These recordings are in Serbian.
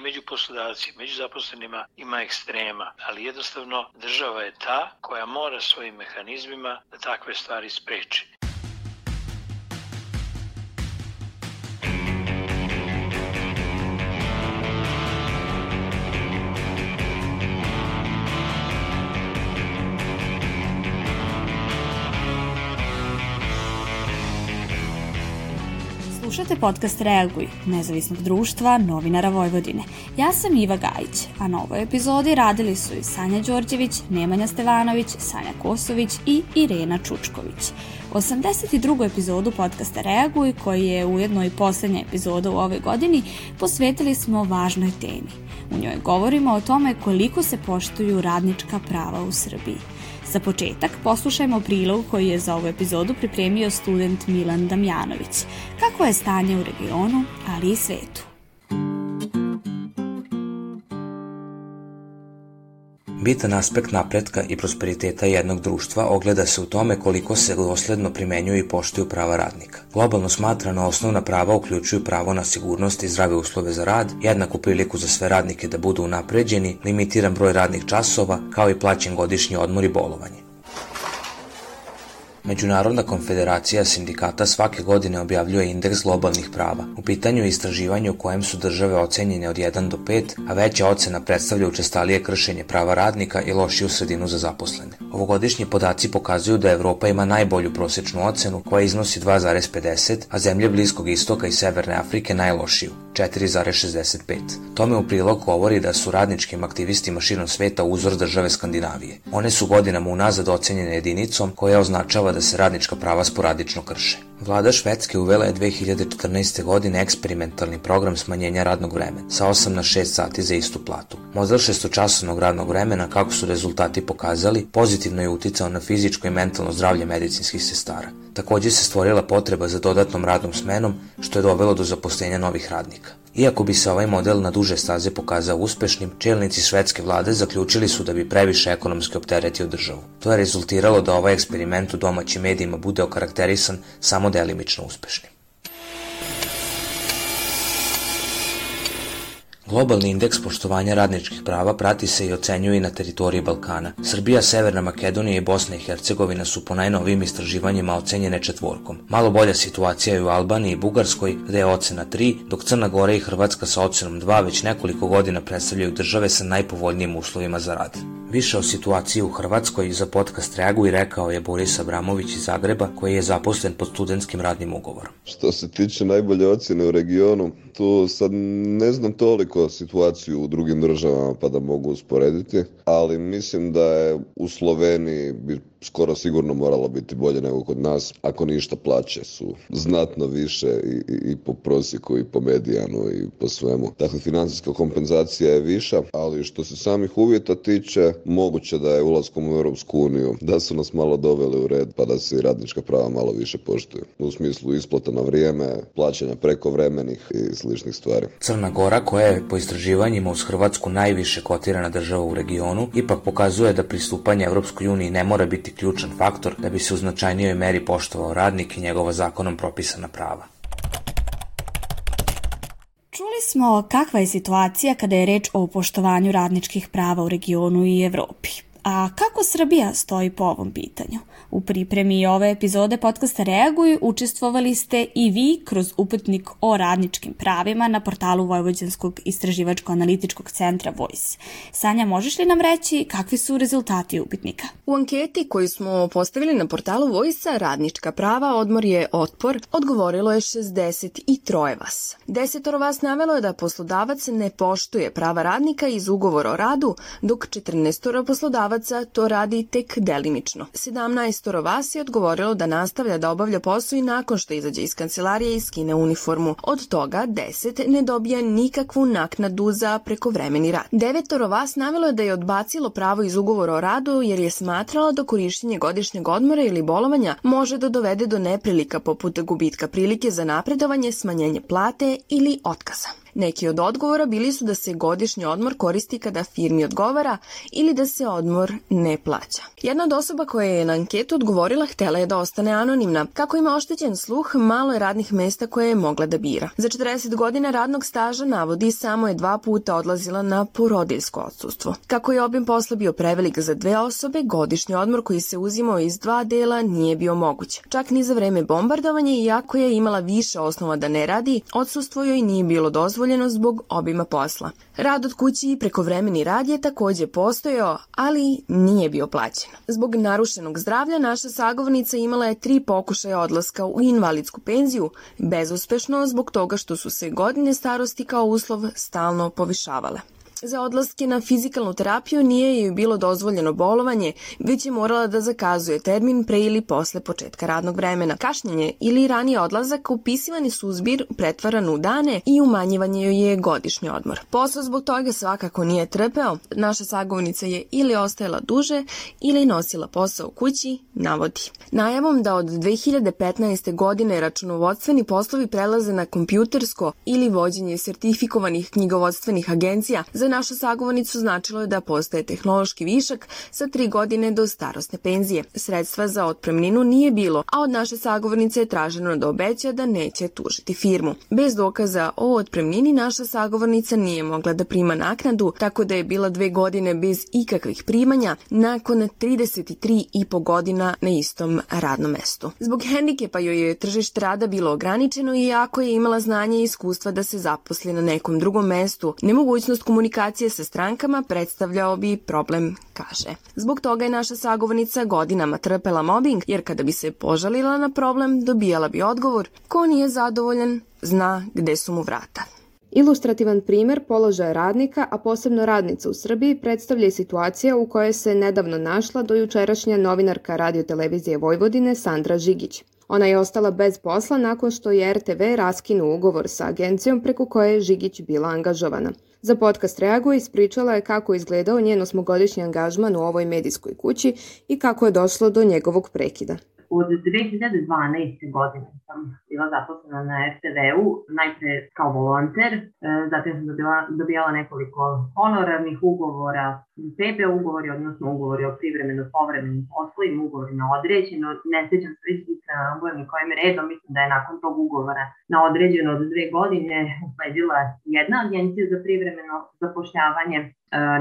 među poslodavcima, među zaposlenima ima ekstrema, ali jednostavno država je ta koja mora svojim mehanizmima da takve stvari spreči. Slušate podcast Reaguj, nezavisnog društva novinara Vojvodine. Ja sam Iva Gajić, a na ovoj epizodi radili su i Sanja Đorđević, Nemanja Stevanović, Sanja Kosović i Irena Čučković. U 82. epizodu podcasta Reaguj, koji je ujedno i poslednja epizoda u ovoj godini, posvetili smo važnoj temi. U njoj govorimo o tome koliko se poštuju radnička prava u Srbiji. Za početak poslušajmo prilog koji je za ovu epizodu pripremio student Milan Damjanović. Kako je stanje u regionu, ali i svetu. Bitan aspekt napretka i prosperiteta jednog društva ogleda se u tome koliko se dosledno primenjuju i poštuju prava radnika. Globalno smatrano osnovna prava uključuju pravo na sigurnost i zdrave uslove za rad, jednaku priliku za sve radnike da budu unapređeni, limitiran broj radnih časova, kao i plaćen godišnji odmor i bolovanje. Međunarodna konfederacija sindikata svake godine objavljuje indeks globalnih prava. U pitanju je istraživanje u kojem su države ocenjene od 1 do 5, a veća ocena predstavlja učestalije kršenje prava radnika i lošiju sredinu za zaposlene. Ovogodišnji podaci pokazuju da Evropa ima najbolju prosečnu ocenu koja iznosi 2,50, a zemlje Bliskog istoka i Severne Afrike najlošiju, 4,65. Tome u prilog govori da su radničkim aktivistima širom sveta uzor države Skandinavije. One su godinama unazad ocenjene jedinicom koja označava da se radnička prava sporadično krše. Vlada Švedske uvela je 2014. godine eksperimentalni program smanjenja radnog vremena sa 8 na 6 sati za istu platu. Model šestočasovnog radnog vremena, kako su rezultati pokazali, pozitivno je uticao na fizičko i mentalno zdravlje medicinskih sestara. Takođe se stvorila potreba za dodatnom radnom smenom, što je dovelo do zaposlenja novih radnika. Iako bi se ovaj model na duže staze pokazao uspešnim, čelnici švedske vlade zaključili su da bi previše ekonomski opteretio državu. To je rezultiralo da ovaj eksperiment u domaćim medijima bude okarakterisan samo delimično uspešnim. Globalni indeks poštovanja radničkih prava prati se i ocenjuje na teritoriji Balkana. Srbija, Severna Makedonija i Bosna i Hercegovina su po najnovijim istraživanjima ocenjene četvorkom. Malo bolja situacija je u Albaniji i Bugarskoj, gde je ocena 3, dok Crna Gora i Hrvatska sa ocenom 2 već nekoliko godina predstavljaju države sa najpovoljnijim uslovima za rad. Više o situaciji u Hrvatskoj za podcast Reagu i rekao je Boris Abramović iz Zagreba, koji je zaposlen pod studentskim radnim ugovorom. Što se tiče najbolje ocene u regionu, tu sad ne znam toliko situaciju u drugim državama pa da mogu usporediti, ali mislim da je u Sloveniji bi skoro sigurno moralo biti bolje nego kod nas. Ako ništa plaće su znatno više i, i, i po prosjeku i po medijanu i po svemu. Dakle, financijska kompenzacija je viša, ali što se samih uvjeta tiče, moguće da je ulaskom u Europsku uniju, da su nas malo doveli u red, pa da se i radnička prava malo više poštuju. U smislu isplata na vrijeme, plaćanja prekovremenih i sličnih stvari. Crna Gora, koja je po istraživanjima uz Hrvatsku najviše kotirana država u regionu, ipak pokazuje da pristupanje Europskoj uniji ne mora biti ključan faktor da bi se u značajnijoj meri poštovao radnik i njegova zakonom propisana prava. Čuli smo kakva je situacija kada je reč o poštovanju radničkih prava u regionu i Evropi. A kako Srbija stoji po ovom pitanju? U pripremi ove epizode podcasta Reaguj učestvovali ste i vi kroz uputnik o radničkim pravima na portalu Vojvođanskog istraživačko-analitičkog centra Voice. Sanja, možeš li nam reći kakvi su rezultati upitnika? U anketi koju smo postavili na portalu Voice-a radnička prava, odmor je otpor, odgovorilo je 63 vas. Desetoro vas navelo je da poslodavac ne poštuje prava radnika iz ugovora o radu, dok 14 poslodavaca to radi tek delimično. 17 vas je odgovorilo da nastavlja da obavlja posao i nakon što izađe iz kancelarije i skine uniformu. Od toga 10 ne dobija nikakvu naknadu za prekovremeni rad. Devetoro vas navelo je da je odbacilo pravo iz ugovora o radu jer je smatralo da korišćenje godišnjeg odmora ili bolovanja može da dovede do neprilika poput gubitka prilike za napredovanje, smanjenje plate ili otkaza. Neki od odgovora bili su da se godišnji odmor koristi kada firmi odgovara ili da se odmor ne plaća. Jedna od osoba koja je na anketu odgovorila htela je da ostane anonimna. Kako ima oštećen sluh, malo je radnih mesta koje je mogla da bira. Za 40 godina radnog staža navodi samo je dva puta odlazila na porodiljsko odsustvo. Kako je obim posla bio prevelik za dve osobe, godišnji odmor koji se uzimao iz dva dela nije bio moguć. Čak ni za vreme bombardovanja, iako je imala više osnova da ne radi, odsustvo joj nije bilo dozvoljeno zbog obima posla. Rad od kući i prekovremeni rad je takođe postojao, ali nije bio plaćen. Zbog narušenog zdravlja naša sagovornica imala je tri pokušaja odlaska u invalidsku penziju, bezuspešno zbog toga što su se godine starosti kao uslov stalno povišavale. Za odlaske na fizikalnu terapiju nije joj bilo dozvoljeno bolovanje, već je morala da zakazuje termin pre ili posle početka radnog vremena. Kašnjenje ili ranije odlazak upisivani su u zbir pretvaran u dane i umanjivanje joj je godišnji odmor. Posao zbog toga svakako nije trpeo, naša sagovornica je ili ostajala duže ili nosila posao u kući, navodi. Najavom da od 2015. godine računovodstveni poslovi prelaze na kompjutersko ili vođenje sertifikovanih knjigovodstvenih agencija za našu sagovornicu značilo je da postaje tehnološki višak sa tri godine do starostne penzije. Sredstva za otpremninu nije bilo, a od naše sagovornice je traženo da obeća da neće tužiti firmu. Bez dokaza o otpremnini naša sagovornica nije mogla da prima naknadu, tako da je bila dve godine bez ikakvih primanja nakon 33 i po godina na istom radnom mestu. Zbog hendikepa joj je tržište rada bilo ograničeno i ako je imala znanje i iskustva da se zaposli na nekom drugom mestu, nemogućnost komunikacije komunikacije sa strankama predstavljao bi problem, kaže. Zbog toga je naša sagovornica godinama trpela mobbing, jer kada bi se požalila na problem, dobijala bi odgovor ko nije zadovoljan, zna gde su mu vrata. Ilustrativan primer položaja radnika, a posebno radnica u Srbiji, predstavlja i situacija u kojoj se nedavno našla dojučerašnja novinarka radiotelevizije Vojvodine Sandra Žigić. Ona je ostala bez posla nakon što je RTV raskinuo ugovor sa agencijom preko koje je Žigić bila angažovana. Za podcast Reaguje ispričala je kako je izgledao njen osmogodišnji angažman u ovoj medijskoj kući i kako je došlo do njegovog prekida. Od 2012. godine sam bila zaposlena na RTV-u, najpre kao volonter, e, zatim sam dobila, dobijala nekoliko honorarnih ugovora, PB ugovori, odnosno ugovori o privremeno povremenim poslovima, ugovori na određeno, ne sećam se sa ugovornim kojim redom, mislim da je nakon tog ugovora na određeno od dve godine usledila jedna agencija za privremeno zapošljavanje, e,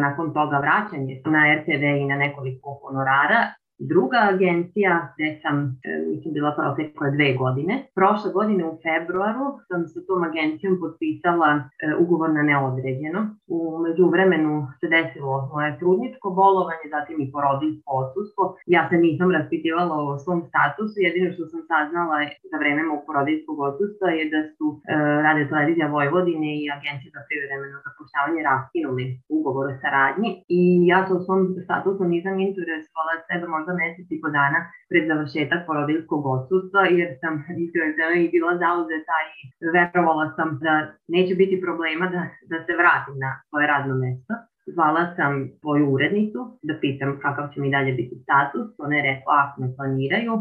nakon toga vraćanje na RTV i na nekoliko honorara Druga agencija gde sam, e, mislim, bila protekle dve godine. Prošle godine u februaru sam sa tom agencijom potpisala e, ugovor na neodređeno. U međuvremenu se desilo moje trudničko bolovanje, zatim i porodinsko odsustvo. Ja se nisam raspitivala o svom statusu, jedino što sam saznala za vreme mog porodinskog odsustva je da su e, Radio Televizija Vojvodine i Agencija za privremeno zapošljavanje raskinuli ugovor o saradnji i ja se u svom statusu nisam interesovala sve do možda mesec i po dana pred završetak porodiljskog odsustva, jer sam iskreno i bila zauzeta i verovala sam da neće biti problema da, da se vratim na svoje radno mesto. Zvala sam svoju urednicu da pitam kakav će mi dalje biti status. Ona je rekla ako me planiraju,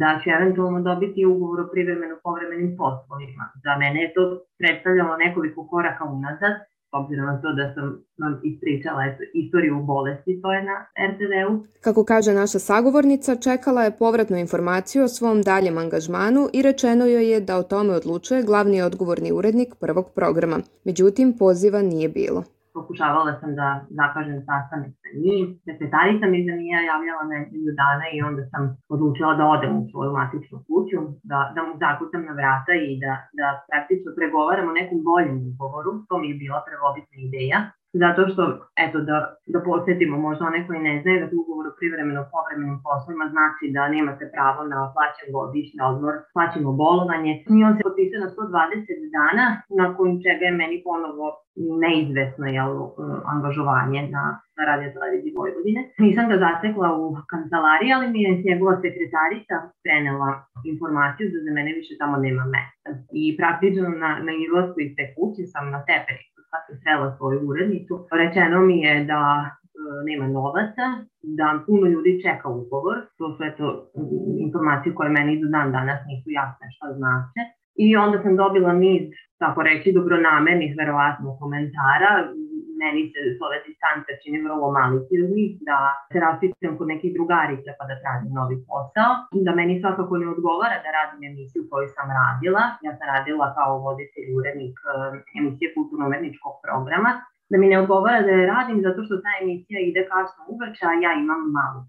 da ću eventualno dobiti ugovor o privremeno povremenim poslovima. Za mene je to predstavljalo nekoliko koraka unazad, obzirom na to da sam vam ispričala istoriju bolesti to je na RTV-u. Kako kaže naša sagovornica, čekala je povratnu informaciju o svom daljem angažmanu i rečeno joj je da o tome odlučuje glavni odgovorni urednik prvog programa. Međutim, poziva nije bilo pokušavala sam da zakažem sastanak sa njim. Sekretarica mi da nije javljala nedelju dana i onda sam odlučila da odem u svoju matičnu kuću, da, da mu zakucam na vrata i da, da praktično pregovaram o nekom boljem ugovoru. To mi je bila prvobitna ideja. Zato što, eto, da, da posjetimo možda one koji ne znaju da ugovor o privremeno povremenim poslovima znači da nemate pravo na plaćan godišnji odmor, plaćeno bolovanje. I on se potpisao na 120 dana, nakon čega je meni ponovo neizvesno jel, angažovanje na, na radio televiziji Vojvodine. Nisam ga zatekla u kancelariji, ali mi je njegova sekretarica prenela informaciju da za mene više tamo nema mesta. I praktično na, na izlasku iz te kuće sam na teperi kad sam srela svoju urednicu, rečeno mi je da e, nema novaca, da puno ljudi čeka ugovor, to su eto informacije koje meni do dan danas nisu jasne šta znače. I onda sam dobila niz tako reći, dobronamernih, verovatno, komentara. Meni se s ove distance čini vrlo maliciozni, da se raspitam kod nekih drugarica pa da tražim novi posao. Da meni svakako ne odgovara da radim emisiju koju sam radila. Ja sam radila kao voditelj urednik eh, emisije kulturno-umetničkog programa. Da mi ne odgovara da je radim zato što ta emisija ide kasno uveče, a ja imam malu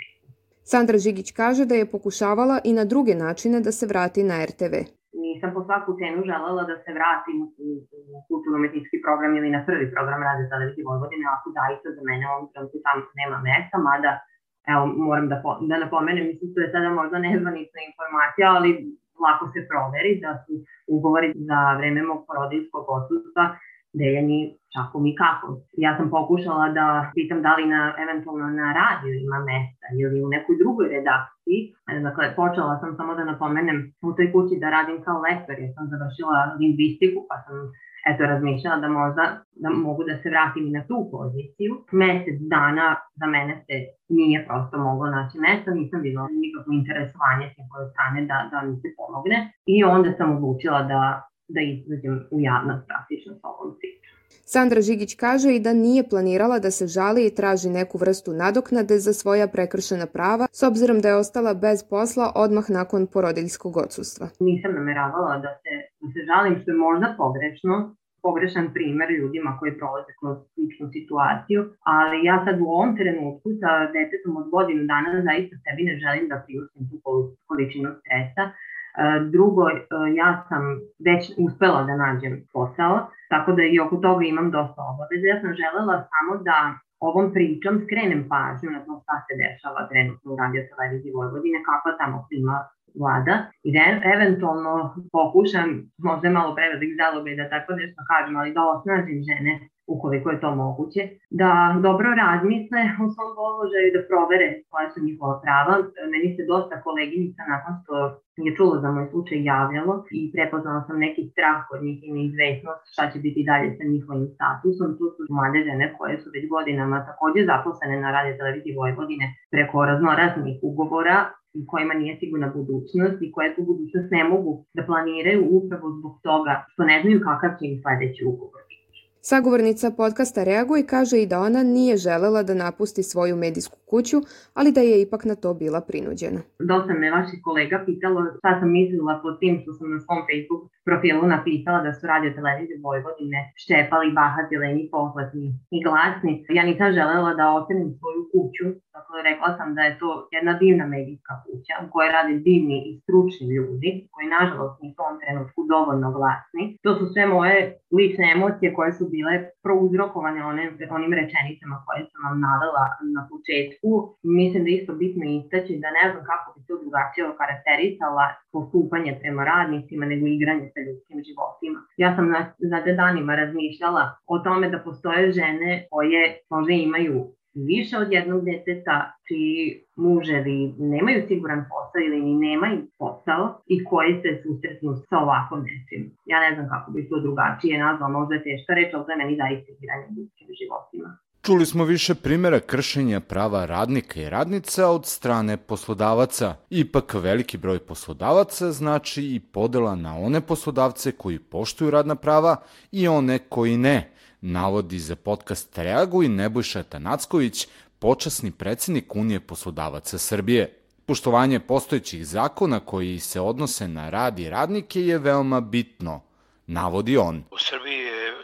Sandra Žigić kaže da je pokušavala i na druge načine da se vrati na RTV nisam po svaku cenu želela da se vratim u, u kulturno-umetnički program ili na prvi program Rade televizije Vojvodine, ako zaista za mene ovom trenutku tamo nema mesta, mada evo, moram da, po, da napomenem, mislim da je sada možda nezvanična informacija, ali lako se proveri da su ugovori za vreme mog porodinskog odsustva deljeni čakom i kapom. Ja sam pokušala da pitam da li na, eventualno na radiju ima mesta ili u nekoj drugoj redakciji. Dakle, počela sam samo da napomenem u toj kući da radim kao lektor, jer sam završila lingvistiku, pa sam eto razmišljala da možda da mogu da se vratim i na tu poziciju. Mesec dana za mene se nije prosto moglo naći mesta, nisam bila nikakvo interesovanje s njegove strane da, da mi se pomogne i onda sam odlučila da da izađem u javnost praktično s ovom pričom. Sandra Žigić kaže i da nije planirala da se žali i traži neku vrstu nadoknade za svoja prekršena prava, s obzirom da je ostala bez posla odmah nakon porodiljskog odsustva. Nisam nameravala da se, da se žalim, što je možda pogrešno, pogrešan primer ljudima koji prolaze kroz sličnu situaciju, ali ja sad u ovom trenutku sa detetom od godinu dana zaista sebi ne želim da priuštim tu količinu stresa, Drugo, ja sam već uspela da nađem posao, tako da i oko toga imam dosta obaveze. Ja sam želela samo da ovom pričom skrenem pažnju na to šta se dešava trenutno u radio televiziji Vojvodine, kakva tamo klima vlada i da eventualno pokušam, možda malo prevelik zalogaj da tako nešto kažem, ali da osnažim žene ukoliko je to moguće, da dobro razmisle o svom položaju, da provere koja su njihova prava. Meni se dosta koleginica nakon što je čulo za moj slučaj javljalo i prepoznala sam neki strah od njih i neizvesnost šta će biti dalje sa njihovim statusom. Tu su mlade žene koje su već godinama takođe zaposlene na radio televiziji Vojvodine preko raznoraznih ugovora i kojima nije sigurna budućnost i koje tu budućnost ne mogu da planiraju upravo zbog toga što ne znaju kakav će im sledeći ugovor Sagovornica podcasta reaguje kaže i da ona nije želela da napusti svoju medijsku kuću, ali da je ipak na to bila prinuđena. Dosta me vaših kolega pitalo šta sam mislila pod tim što sam na svom Facebook profilu napisala da su radio televizije Vojvodine ščepali, bahati, leni, pohvatni i glasni. Ja nisam želela da ostanem svoju kuću, dakle rekla sam da je to jedna divna medijska kuća u kojoj rade divni i stručni ljudi, koji nažalost nisu u ovom trenutku dovoljno glasni. To su sve moje lične emocije koje su bile prouzrokovane onim, onim rečenicama koje sam vam navela na početku. Mislim da je isto bitno istaći da ne znam kako bi to drugačije okarakterisala postupanje prema radnicima nego igranje sa ljudskim životima. Ja sam na, za danima razmišljala o tome da postoje žene koje možda imaju više od jednog deteta čiji muževi nemaju siguran posao ili ni nemaju posao i koji se susretnu sa ovakvom nečim. Ja ne znam kako bi to drugačije nazvao, možda je teška reč, ali je meni zaista igranje ljudskim životima. Čuli smo više primjera kršenja prava radnika i radnica od strane poslodavaca. Ipak veliki broj poslodavaca znači i podela na one poslodavce koji poštuju radna prava i one koji ne, navodi za podcast Reaguj Nebojša Tanacković, počasni predsednik Unije poslodavaca Srbije. Poštovanje postojećih zakona koji se odnose na rad i radnike je veoma bitno, navodi on. U Srbiji je e,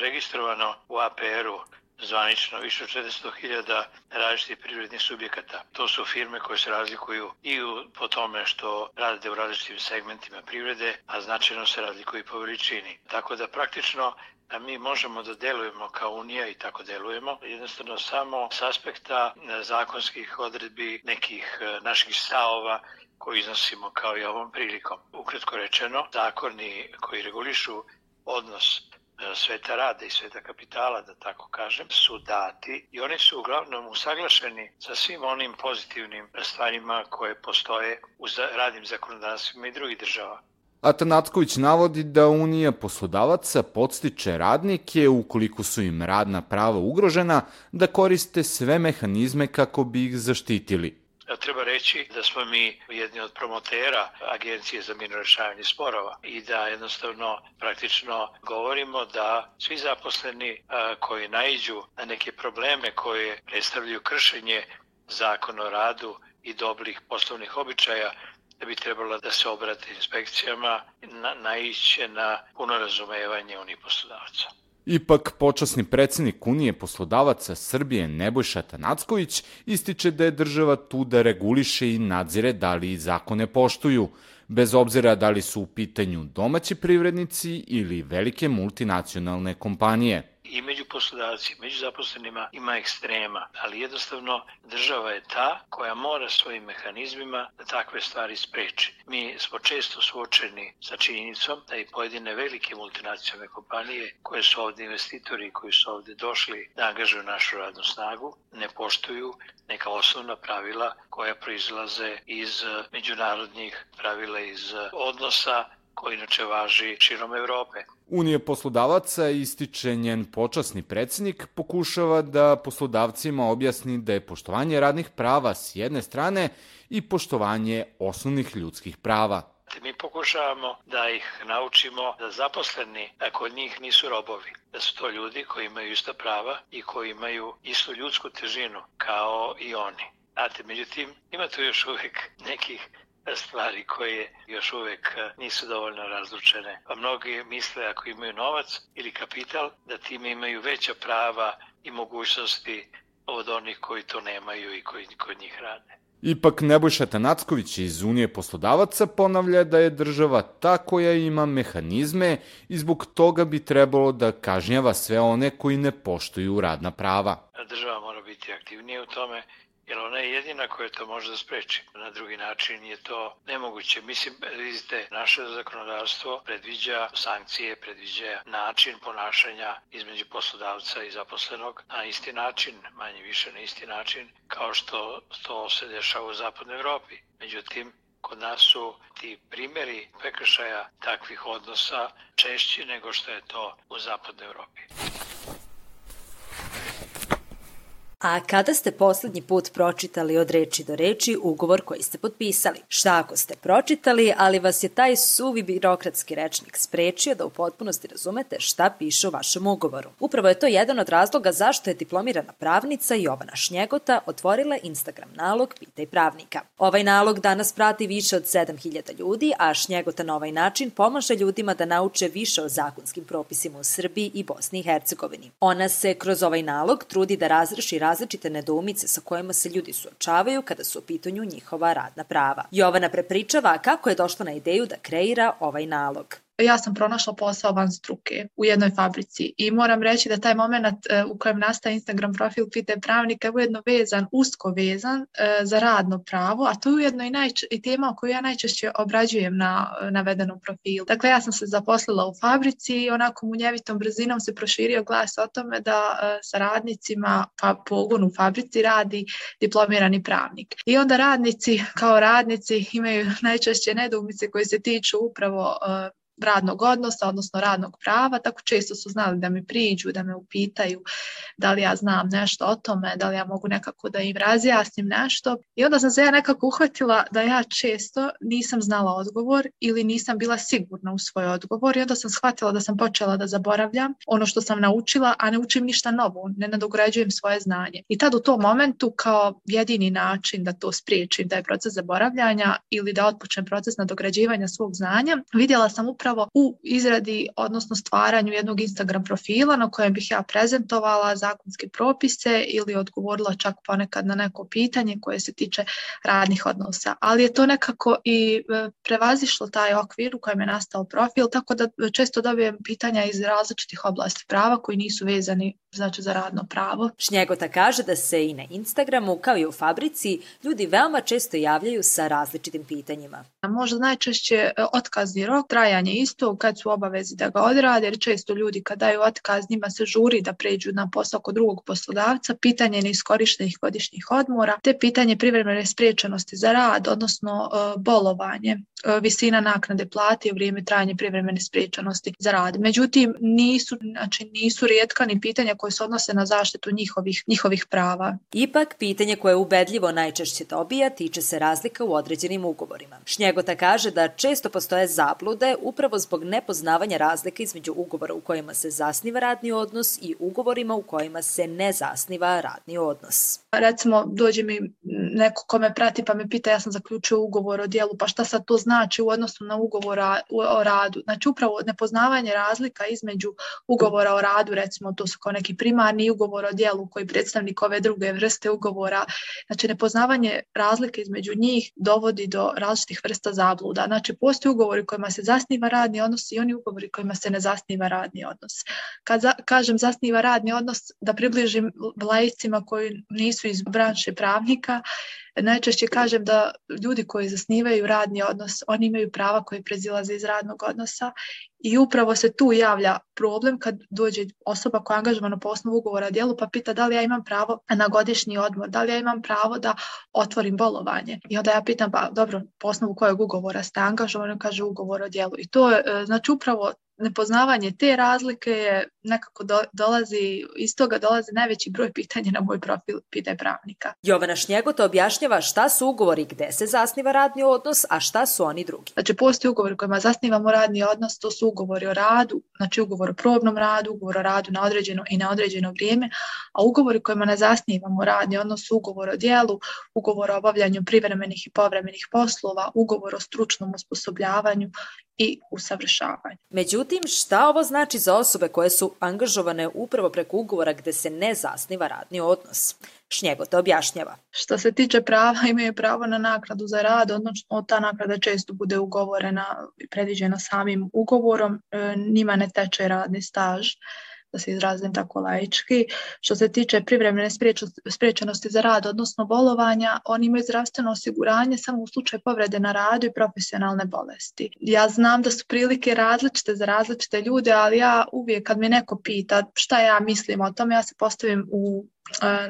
registrovano u APR-u zvanično više od 400.000 različitih privrednih subjekata. To su firme koje se razlikuju i po tome što rade u različitim segmentima privrede, a značajno se razlikuju i po veličini. Tako da praktično da mi možemo da delujemo kao Unija i tako delujemo, jednostavno samo s aspekta e, zakonskih odredbi nekih e, naših stavova koji iznosimo kao i ovom prilikom. Ukratko rečeno, zakoni koji regulišu odnos sveta rada i sveta kapitala, da tako kažem, su dati i oni su uglavnom usaglašeni sa svim onim pozitivnim stvarima koje postoje u radnim zakonodavstvima i drugih država. Atanacković navodi da Unija poslodavaca podstiče radnike, ukoliko su im radna prava ugrožena, da koriste sve mehanizme kako bi ih zaštitili. Treba reći da smo mi jedni od promotera Agencije za mirno rešavanje sporova i da jednostavno praktično govorimo da svi zaposleni koji naiđu na neke probleme koje predstavljaju kršenje zakona o radu i dobrih poslovnih običaja da bi trebalo da se obrate inspekcijama na, naiće na puno razumevanje onih poslodavaca. Ipak, počasni predsednik Unije poslodavaca Srbije Nebojša Tanacković ističe da je država tu da reguliše i nadzire da li zakone poštuju, bez obzira da li su u pitanju domaći privrednici ili velike multinacionalne kompanije i među poslodavci, među zaposlenima ima ekstrema, ali jednostavno država je ta koja mora svojim mehanizmima da takve stvari spreči. Mi smo često suočeni sa činjenicom da i pojedine velike multinacionalne kompanije koje su ovde investitori koji su ovde došli da angažuju našu radnu snagu ne poštuju neka osnovna pravila koja proizlaze iz međunarodnih pravila iz odnosa koji inače važi širom Evrope. Unije poslodavaca ističe njen počasni predsednik pokušava da poslodavcima objasni da je poštovanje radnih prava s jedne strane i poštovanje osnovnih ljudskih prava. Mi pokušavamo da ih naučimo da zaposleni kod njih nisu robovi, da su to ljudi koji imaju ista prava i koji imaju istu ljudsku težinu kao i oni. Znate, međutim, ima tu još uvek nekih stvari koje još uvek e, nisu dovoljno razlučene. Pa mnogi misle ako imaju novac ili kapital da time imaju veća prava i mogućnosti od onih koji to nemaju i koji kod njih rade. Ipak Nebojša Tanacković iz Unije poslodavaca ponavlja da je država ta koja ima mehanizme i zbog toga bi trebalo da kažnjava sve one koji ne poštuju radna prava. Država mora biti aktivnija u tome jer ona je jedina koja to može da spreči. Na drugi način je to nemoguće. Mislim, vidite, naše zakonodavstvo predviđa sankcije, predviđa način ponašanja između poslodavca i zaposlenog na isti način, manje više na isti način, kao što to se dešava u zapadnoj Evropi. Međutim, kod nas su ti primjeri prekršaja takvih odnosa češći nego što je to u zapadnoj Evropi. A kada ste poslednji put pročitali od reči do reči ugovor koji ste potpisali? Šta ako ste pročitali, ali vas je taj suvi birokratski rečnik sprečio da u potpunosti razumete šta piše u vašem ugovoru? Upravo je to jedan od razloga zašto je diplomirana pravnica Jovana Šnjegota otvorila Instagram nalog Pitaj pravnika. Ovaj nalog danas prati više od 7000 ljudi, a Šnjegota na ovaj način pomaže ljudima da nauče više o zakonskim propisima u Srbiji i Bosni i Hercegovini. Ona se kroz ovaj nalog trudi da razreši različite nedoumice sa kojima se ljudi suočavaju kada su u pitanju njihova radna prava. Jovana prepričava kako je došla na ideju da kreira ovaj nalog ja sam pronašla posao van struke u jednoj fabrici i moram reći da taj moment e, u kojem nastaje Instagram profil Pite pravnika je ujedno vezan, usko vezan e, za radno pravo, a to je ujedno i, najč i tema koju ja najčešće obrađujem na navedenom profilu. Dakle, ja sam se zaposlila u fabrici i onako munjevitom brzinom se proširio glas o tome da e, sa radnicima pa pogon u fabrici radi diplomirani pravnik. I onda radnici kao radnici imaju najčešće nedoumice koje se tiču upravo radnog odnosa, odnosno radnog prava, tako često su znali da mi priđu, da me upitaju da li ja znam nešto o tome, da li ja mogu nekako da im razjasnim nešto. I onda sam se ja nekako uhvatila da ja često nisam znala odgovor ili nisam bila sigurna u svoj odgovor i onda sam shvatila da sam počela da zaboravljam ono što sam naučila, a ne učim ništa novo, ne nadograđujem svoje znanje. I tad u tom momentu kao jedini način da to spriječim, da je proces zaboravljanja ili da otpočnem proces nadograđivanja svog znanja, vidjela sam upravo upravo u izradi, odnosno stvaranju jednog Instagram profila na kojem bih ja prezentovala zakonske propise ili odgovorila čak ponekad na neko pitanje koje se tiče radnih odnosa. Ali je to nekako i e, prevazišlo taj okvir u kojem je nastao profil, tako da često dobijem pitanja iz različitih oblasti prava koji nisu vezani znači za radno pravo. Šnjegota kaže da se i na Instagramu, kao i u fabrici, ljudi veoma često javljaju sa različitim pitanjima. Možda najčešće e, otkazni rok, isto, kad su obavezi da ga odrade, jer često ljudi kad daju otkaz njima se žuri da pređu na posao kod drugog poslodavca, pitanje neiskorištenih godišnjih odmora, te pitanje privremene spriječenosti za rad, odnosno e, bolovanje, e, visina naknade plati u vrijeme trajanja privremene spriječenosti za rad. Međutim, nisu, znači, nisu rijetka ni pitanja koje se odnose na zaštitu njihovih, njihovih prava. Ipak, pitanje koje ubedljivo najčešće dobija tiče se razlika u određenim ugovorima. Šnjegota kaže da često postoje zablude upravo zbog nepoznavanja razlika između ugovora u kojima se zasniva radni odnos i ugovorima u kojima se ne zasniva radni odnos. Recimo, dođe mi neko ko me prati pa me pita ja sam zaključio ugovor o dijelu, pa šta sad to znači u odnosu na ugovor o radu? Znači upravo nepoznavanje razlika između ugovora o radu, recimo to su kao neki primarni ugovor o dijelu koji predstavnik ove druge vrste ugovora, znači nepoznavanje razlike između njih dovodi do različitih vrsta zabluda. Znači postoje ugovori kojima se zasniva radni odnos i oni ugovori kojima se ne zasniva radni odnos. Kad za, kažem zasniva radni odnos, da približim laicima koji nisu iz branše pravnika, Najčešće kažem da ljudi koji zasnivaju radni odnos, oni imaju prava koje prezilaze iz radnog odnosa i upravo se tu javlja problem kad dođe osoba koja je angažovana po osnovu ugovora o djelu pa pita da li ja imam pravo na godišnji odmor, da li ja imam pravo da otvorim bolovanje. I onda ja pitam pa dobro, po osnovu kojeg ugovora ste angažovani, kaže ugovor o djelu. I to je znači upravo nepoznavanje te razlike je nekako do, dolazi, iz toga dolazi najveći broj pitanja na moj profil Pitaj pravnika. Jovana Šnjegota objašnjava šta su ugovori gde se zasniva radni odnos, a šta su oni drugi. Znači, postoji ugovori kojima zasnivamo radni odnos, to su ugovori o radu, znači ugovor o probnom radu, ugovor o radu na određeno i na određeno vrijeme, a ugovori kojima ne zasnivamo radni odnos su ugovor o dijelu, ugovor o obavljanju privremenih i povremenih poslova, ugovor o stručnom osposobljavanju i usavršavanju. Međutim, šta ovo znači za osobe koje su angažovane upravo preko ugovora gde se ne zasniva radni odnos? Šnjegota objašnjava. Što se tiče prava, imaju pravo na nakradu za rad, odnosno ta nakrada često bude ugovorena i predviđena samim ugovorom, e, njima ne teče radni staž da se izrazim tako laički. Što se tiče privremene spriječenosti za rad, odnosno bolovanja, oni imaju zdravstveno osiguranje samo u slučaju povrede na radu i profesionalne bolesti. Ja znam da su prilike različite za različite ljude, ali ja uvijek kad me neko pita šta ja mislim o tome, ja se postavim u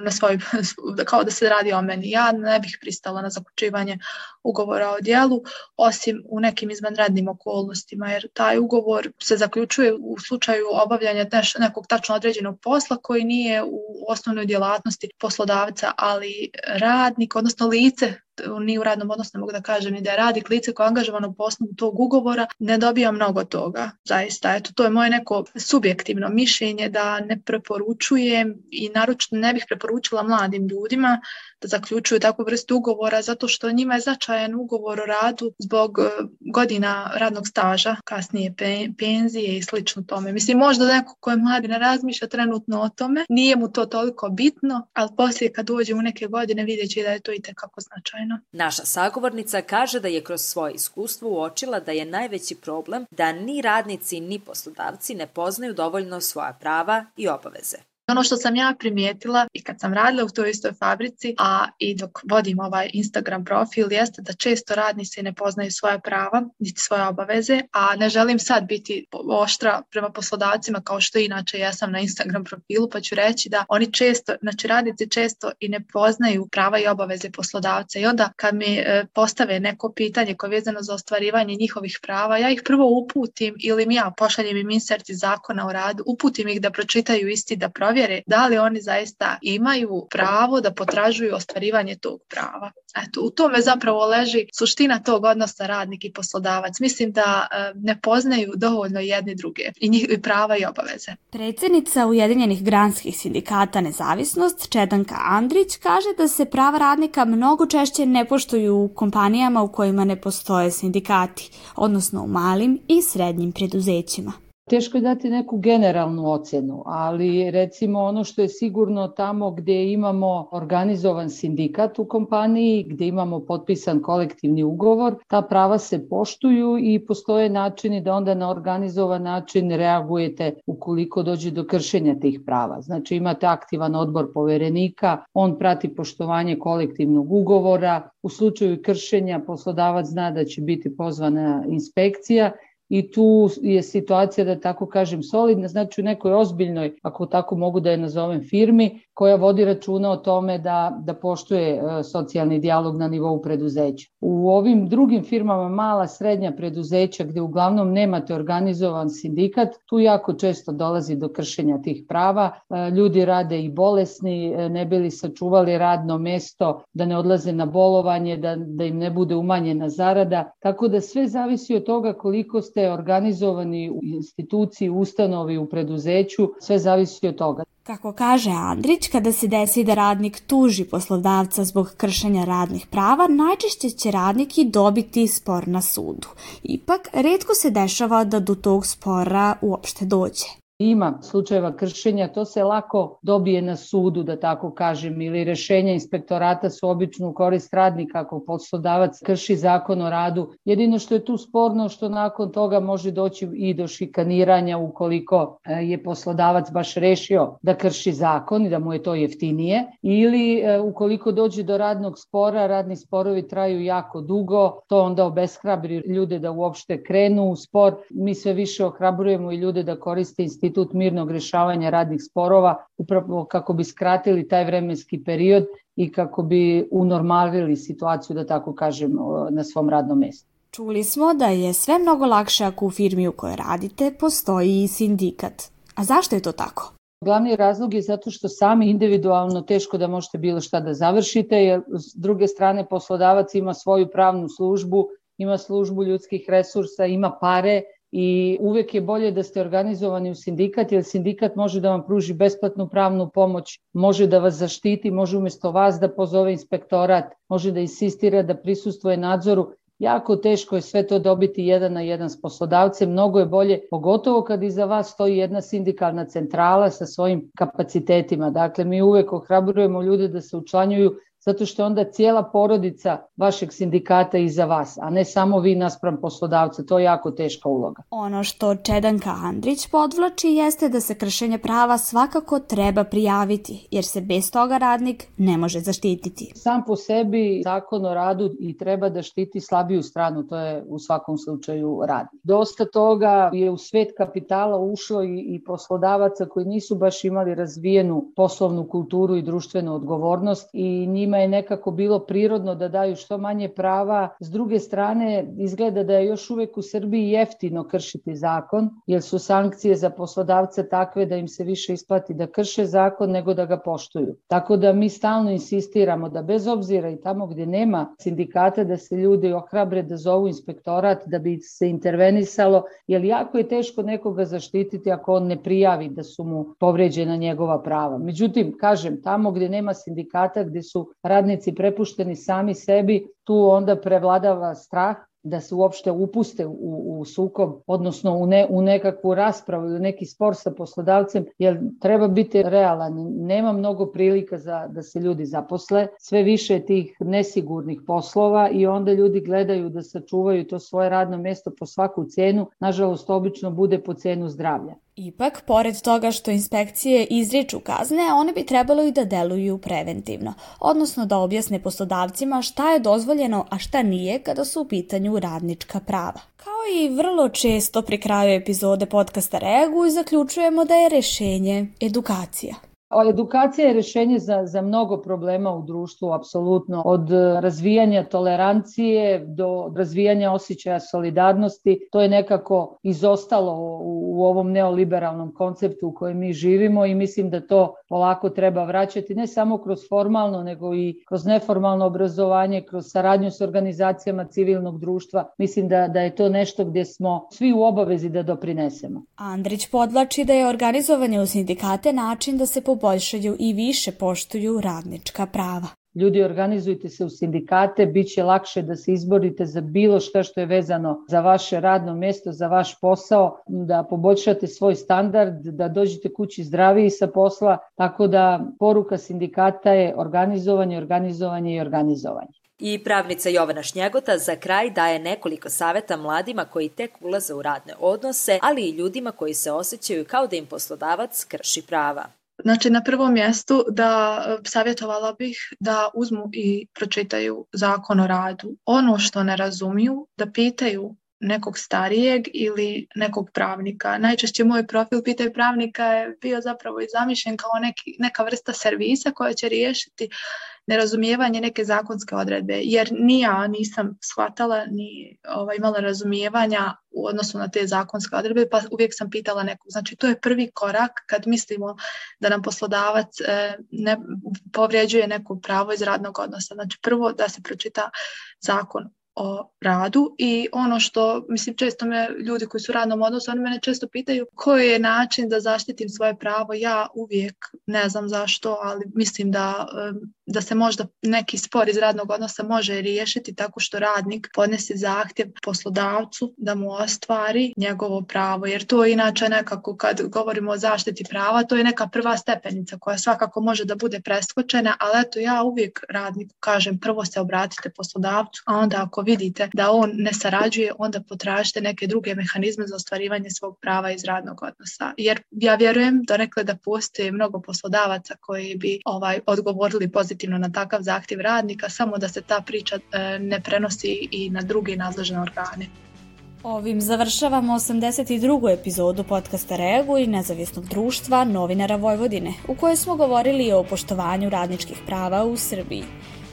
na svoj, kao da se radi o meni. Ja ne bih pristala na zaključivanje ugovora o dijelu, osim u nekim izvanrednim okolnostima, jer taj ugovor se zaključuje u slučaju obavljanja nekog tačno određenog posla koji nije u osnovnoj djelatnosti poslodavca, ali radnik, odnosno lice ni u radnom odnosu ne mogu da kažem ni da je radnik lice koje je angažovano po osnovu tog ugovora, ne dobija mnogo toga. Zaista, eto, to je moje neko subjektivno mišljenje da ne preporučujem i naročito ne bih preporučila mladim ljudima da zaključuju takvu vrstu ugovora zato što njima je značajan ugovor o radu zbog e, godina radnog staža, kasnije penzije i slično tome. Mislim, možda neko ko je mladi ne razmišlja trenutno o tome, nije mu to toliko bitno, ali poslije kad dođe u neke godine vidjet će da je to i tekako značajno. Naša sagovornica kaže da je kroz svoje iskustvo uočila da je najveći problem da ni radnici ni poslodavci ne poznaju dovoljno svoja prava i obaveze. Ono što sam ja primijetila i kad sam radila u toj istoj fabrici, a i dok vodim ovaj Instagram profil, jeste da često radnici ne poznaju svoje prava, niti svoje obaveze, a ne želim sad biti oštra prema poslodavcima kao što inače ja sam na Instagram profilu, pa ću reći da oni često, znači radnici često i ne poznaju prava i obaveze poslodavca. I onda kad mi e, postave neko pitanje koje je vezano za ostvarivanje njihovih prava, ja ih prvo uputim ili mi ja pošaljem im insert iz zakona o radu, uputim ih da pročitaju isti, da provjerim provjere da li oni zaista imaju pravo da potražuju ostvarivanje tog prava. Eto, u tome zapravo leži suština tog odnosa radnik i poslodavac. Mislim da e, ne poznaju dovoljno jedni druge i njih prava i obaveze. Predsjednica Ujedinjenih granskih sindikata Nezavisnost, Čedanka Andrić, kaže da se prava radnika mnogo češće ne poštuju u kompanijama u kojima ne postoje sindikati, odnosno u malim i srednjim preduzećima. Teško je dati neku generalnu ocenu, ali recimo ono što je sigurno tamo gdje imamo organizovan sindikat u kompaniji, gdje imamo potpisan kolektivni ugovor, ta prava se poštuju i postoje načini da onda na organizovan način reagujete ukoliko dođe do kršenja tih prava. Znači imate aktivan odbor poverenika, on prati poštovanje kolektivnog ugovora, u slučaju kršenja poslodavac zna da će biti pozvana inspekcija i tu je situacija da tako kažem solidna, znači u nekoj ozbiljnoj, ako tako mogu da je nazovem firmi, koja vodi računa o tome da, da poštuje e, socijalni dijalog na nivou preduzeća. U ovim drugim firmama, mala, srednja preduzeća gde uglavnom nemate organizovan sindikat, tu jako često dolazi do kršenja tih prava. E, ljudi rade i bolesni, e, ne bili sačuvali radno mesto, da ne odlaze na bolovanje, da, da im ne bude umanjena zarada. Tako da sve zavisi od toga koliko ste organizovani u instituciji, ustanovi, u preduzeću, sve zavisi od toga. Kako kaže Andrić, kada se desi da radnik tuži poslodavca zbog kršenja radnih prava, najčešće će radnik i dobiti spor na sudu. Ipak, redko se dešava da do tog spora uopšte dođe ima slučajeva kršenja, to se lako dobije na sudu, da tako kažem, ili rešenja inspektorata su obično u korist radnika ako poslodavac krši zakon o radu. Jedino što je tu sporno što nakon toga može doći i do šikaniranja ukoliko e, je poslodavac baš rešio da krši zakon i da mu je to jeftinije ili e, ukoliko dođe do radnog spora, radni sporovi traju jako dugo, to onda obeshrabri ljude da uopšte krenu u spor. Mi sve više ohrabrujemo i ljude da koriste institucije institut mirnog rešavanja radnih sporova upravo kako bi skratili taj vremenski period i kako bi unormalili situaciju, da tako kažem, na svom radnom mestu. Čuli smo da je sve mnogo lakše ako u firmi u kojoj radite postoji i sindikat. A zašto je to tako? Glavni razlog je zato što sami individualno teško da možete bilo šta da završite, jer s druge strane poslodavac ima svoju pravnu službu, ima službu ljudskih resursa, ima pare i uvek je bolje da ste organizovani u sindikat, jer sindikat može da vam pruži besplatnu pravnu pomoć, može da vas zaštiti, može umesto vas da pozove inspektorat, može da insistira da prisustuje nadzoru. Jako teško je sve to dobiti jedan na jedan s poslodavcem, mnogo je bolje, pogotovo kad iza vas stoji jedna sindikalna centrala sa svojim kapacitetima. Dakle, mi uvek ohrabrujemo ljude da se učlanjuju zato što onda cijela porodica vašeg sindikata iza vas, a ne samo vi naspram poslodavca, to je jako teška uloga. Ono što Čedanka Andrić podvlači jeste da se kršenje prava svakako treba prijaviti, jer se bez toga radnik ne može zaštititi. Sam po sebi zakon o radu i treba da štiti slabiju stranu, to je u svakom slučaju radnik. Dosta toga je u svet kapitala ušlo i, i poslodavaca koji nisu baš imali razvijenu poslovnu kulturu i društvenu odgovornost i njima njima je nekako bilo prirodno da daju što manje prava. S druge strane, izgleda da je još uvek u Srbiji jeftino kršiti zakon, jer su sankcije za poslodavce takve da im se više isplati da krše zakon nego da ga poštuju. Tako da mi stalno insistiramo da bez obzira i tamo gde nema sindikata da se ljudi ohrabre da zovu inspektorat da bi se intervenisalo, jer jako je teško nekoga zaštititi ako on ne prijavi da su mu povređena njegova prava. Međutim, kažem, tamo gde nema sindikata, gde su radnici prepušteni sami sebi, tu onda prevladava strah da se uopšte upuste u, u sukob, odnosno u, ne, u nekakvu raspravu ili neki spor sa poslodavcem, jer treba biti realan. Nema mnogo prilika za, da se ljudi zaposle, sve više tih nesigurnih poslova i onda ljudi gledaju da sačuvaju to svoje radno mesto po svaku cenu. Nažalost, obično bude po cenu zdravlja. Ipak, pored toga što inspekcije izriču kazne, one bi trebalo i da deluju preventivno, odnosno da objasne poslodavcima šta je dozvoljeno, a šta nije kada su u pitanju radnička prava. Kao i vrlo često pri kraju epizode podcasta Reaguj, zaključujemo da je rešenje edukacija. Edukacija je rešenje za, za mnogo problema u društvu, apsolutno. Od razvijanja tolerancije do razvijanja osjećaja solidarnosti. To je nekako izostalo u, u ovom neoliberalnom konceptu u kojem mi živimo i mislim da to polako treba vraćati ne samo kroz formalno, nego i kroz neformalno obrazovanje, kroz saradnju s organizacijama civilnog društva. Mislim da, da je to nešto gdje smo svi u obavezi da doprinesemo. Andrić podlači da je organizovanje u sindikate način da se poboljšaju poboljšaju i više poštuju radnička prava. Ljudi organizujte se u sindikate, bit će lakše da se izborite za bilo šta što je vezano za vaše radno mesto, za vaš posao, da poboljšate svoj standard, da dođete kući zdraviji sa posla, tako da poruka sindikata je organizovanje, organizovanje i organizovanje. I pravnica Jovana Šnjegota za kraj daje nekoliko saveta mladima koji tek ulaze u radne odnose, ali i ljudima koji se osjećaju kao da im poslodavac krši prava. Znači, na prvom mjestu da e, savjetovala bih da uzmu i pročitaju zakon o radu. Ono što ne razumiju, da pitaju nekog starijeg ili nekog pravnika. Najčešće moj profil Pitaj pravnika je bio zapravo i zamišljen kao neki, neka vrsta servisa koja će riješiti nerazumijevanje neke zakonske odredbe, jer ni ja nisam shvatala ni ovaj, imala razumijevanja u odnosu na te zakonske odredbe, pa uvijek sam pitala nekog. Znači, to je prvi korak kad mislimo da nam poslodavac e, ne povrijeđuje neko pravo iz radnog odnosa. Znači, prvo da se pročita zakon o radu i ono što, mislim, često me ljudi koji su u radnom odnosu, oni mene često pitaju koji je način da zaštitim svoje pravo. Ja uvijek ne znam zašto, ali mislim da da se možda neki spor iz radnog odnosa može riješiti tako što radnik podnese zahtjev poslodavcu da mu ostvari njegovo pravo, jer to je inače nekako kad govorimo o zaštiti prava, to je neka prva stepenica koja svakako može da bude preskočena, ali eto ja uvijek radniku kažem prvo se obratite poslodavcu, a onda ako vidite da on ne sarađuje, onda potražite neke druge mehanizme za ostvarivanje svog prava iz radnog odnosa. Jer ja vjerujem rekle da postoje mnogo poslodavaca koji bi ovaj odgovorili pozitivno pozitivno na takav zahtjev radnika, samo da se ta priča e, ne prenosi i na druge nadležne organe. Ovim završavamo 82. epizodu podcasta Regu i nezavisnog društva novinara Vojvodine, u kojoj smo govorili o poštovanju radničkih prava u Srbiji.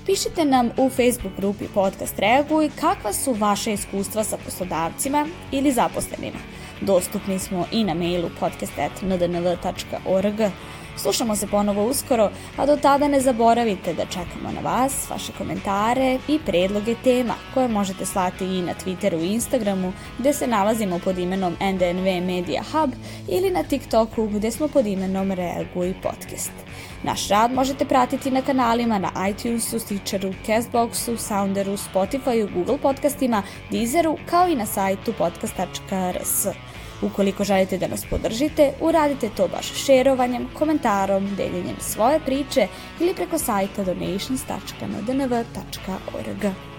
Pišite nam u Facebook grupi Podcast Regu i kakva su vaše iskustva sa poslodavcima ili zaposlenima. Dostupni smo i na mailu podcast.ndnv.org. Slušamo se ponovo uskoro, a do tada ne zaboravite da čekamo na vas, vaše komentare i predloge tema koje možete slati i na Twitteru i Instagramu gde se nalazimo pod imenom NDNV Media Hub ili na TikToku gde smo pod imenom Reaguj podcast. Naš rad možete pratiti na kanalima na iTunesu, Stitcheru, Castboxu, Sounderu, Spotifyu, Google podcastima, Deezeru kao i na sajtu podcast.rs. Ukoliko želite da nas podržite, uradite to baš šerovanjem, komentarom, deljenjem svoje priče ili preko sajta donations.ndnv.org.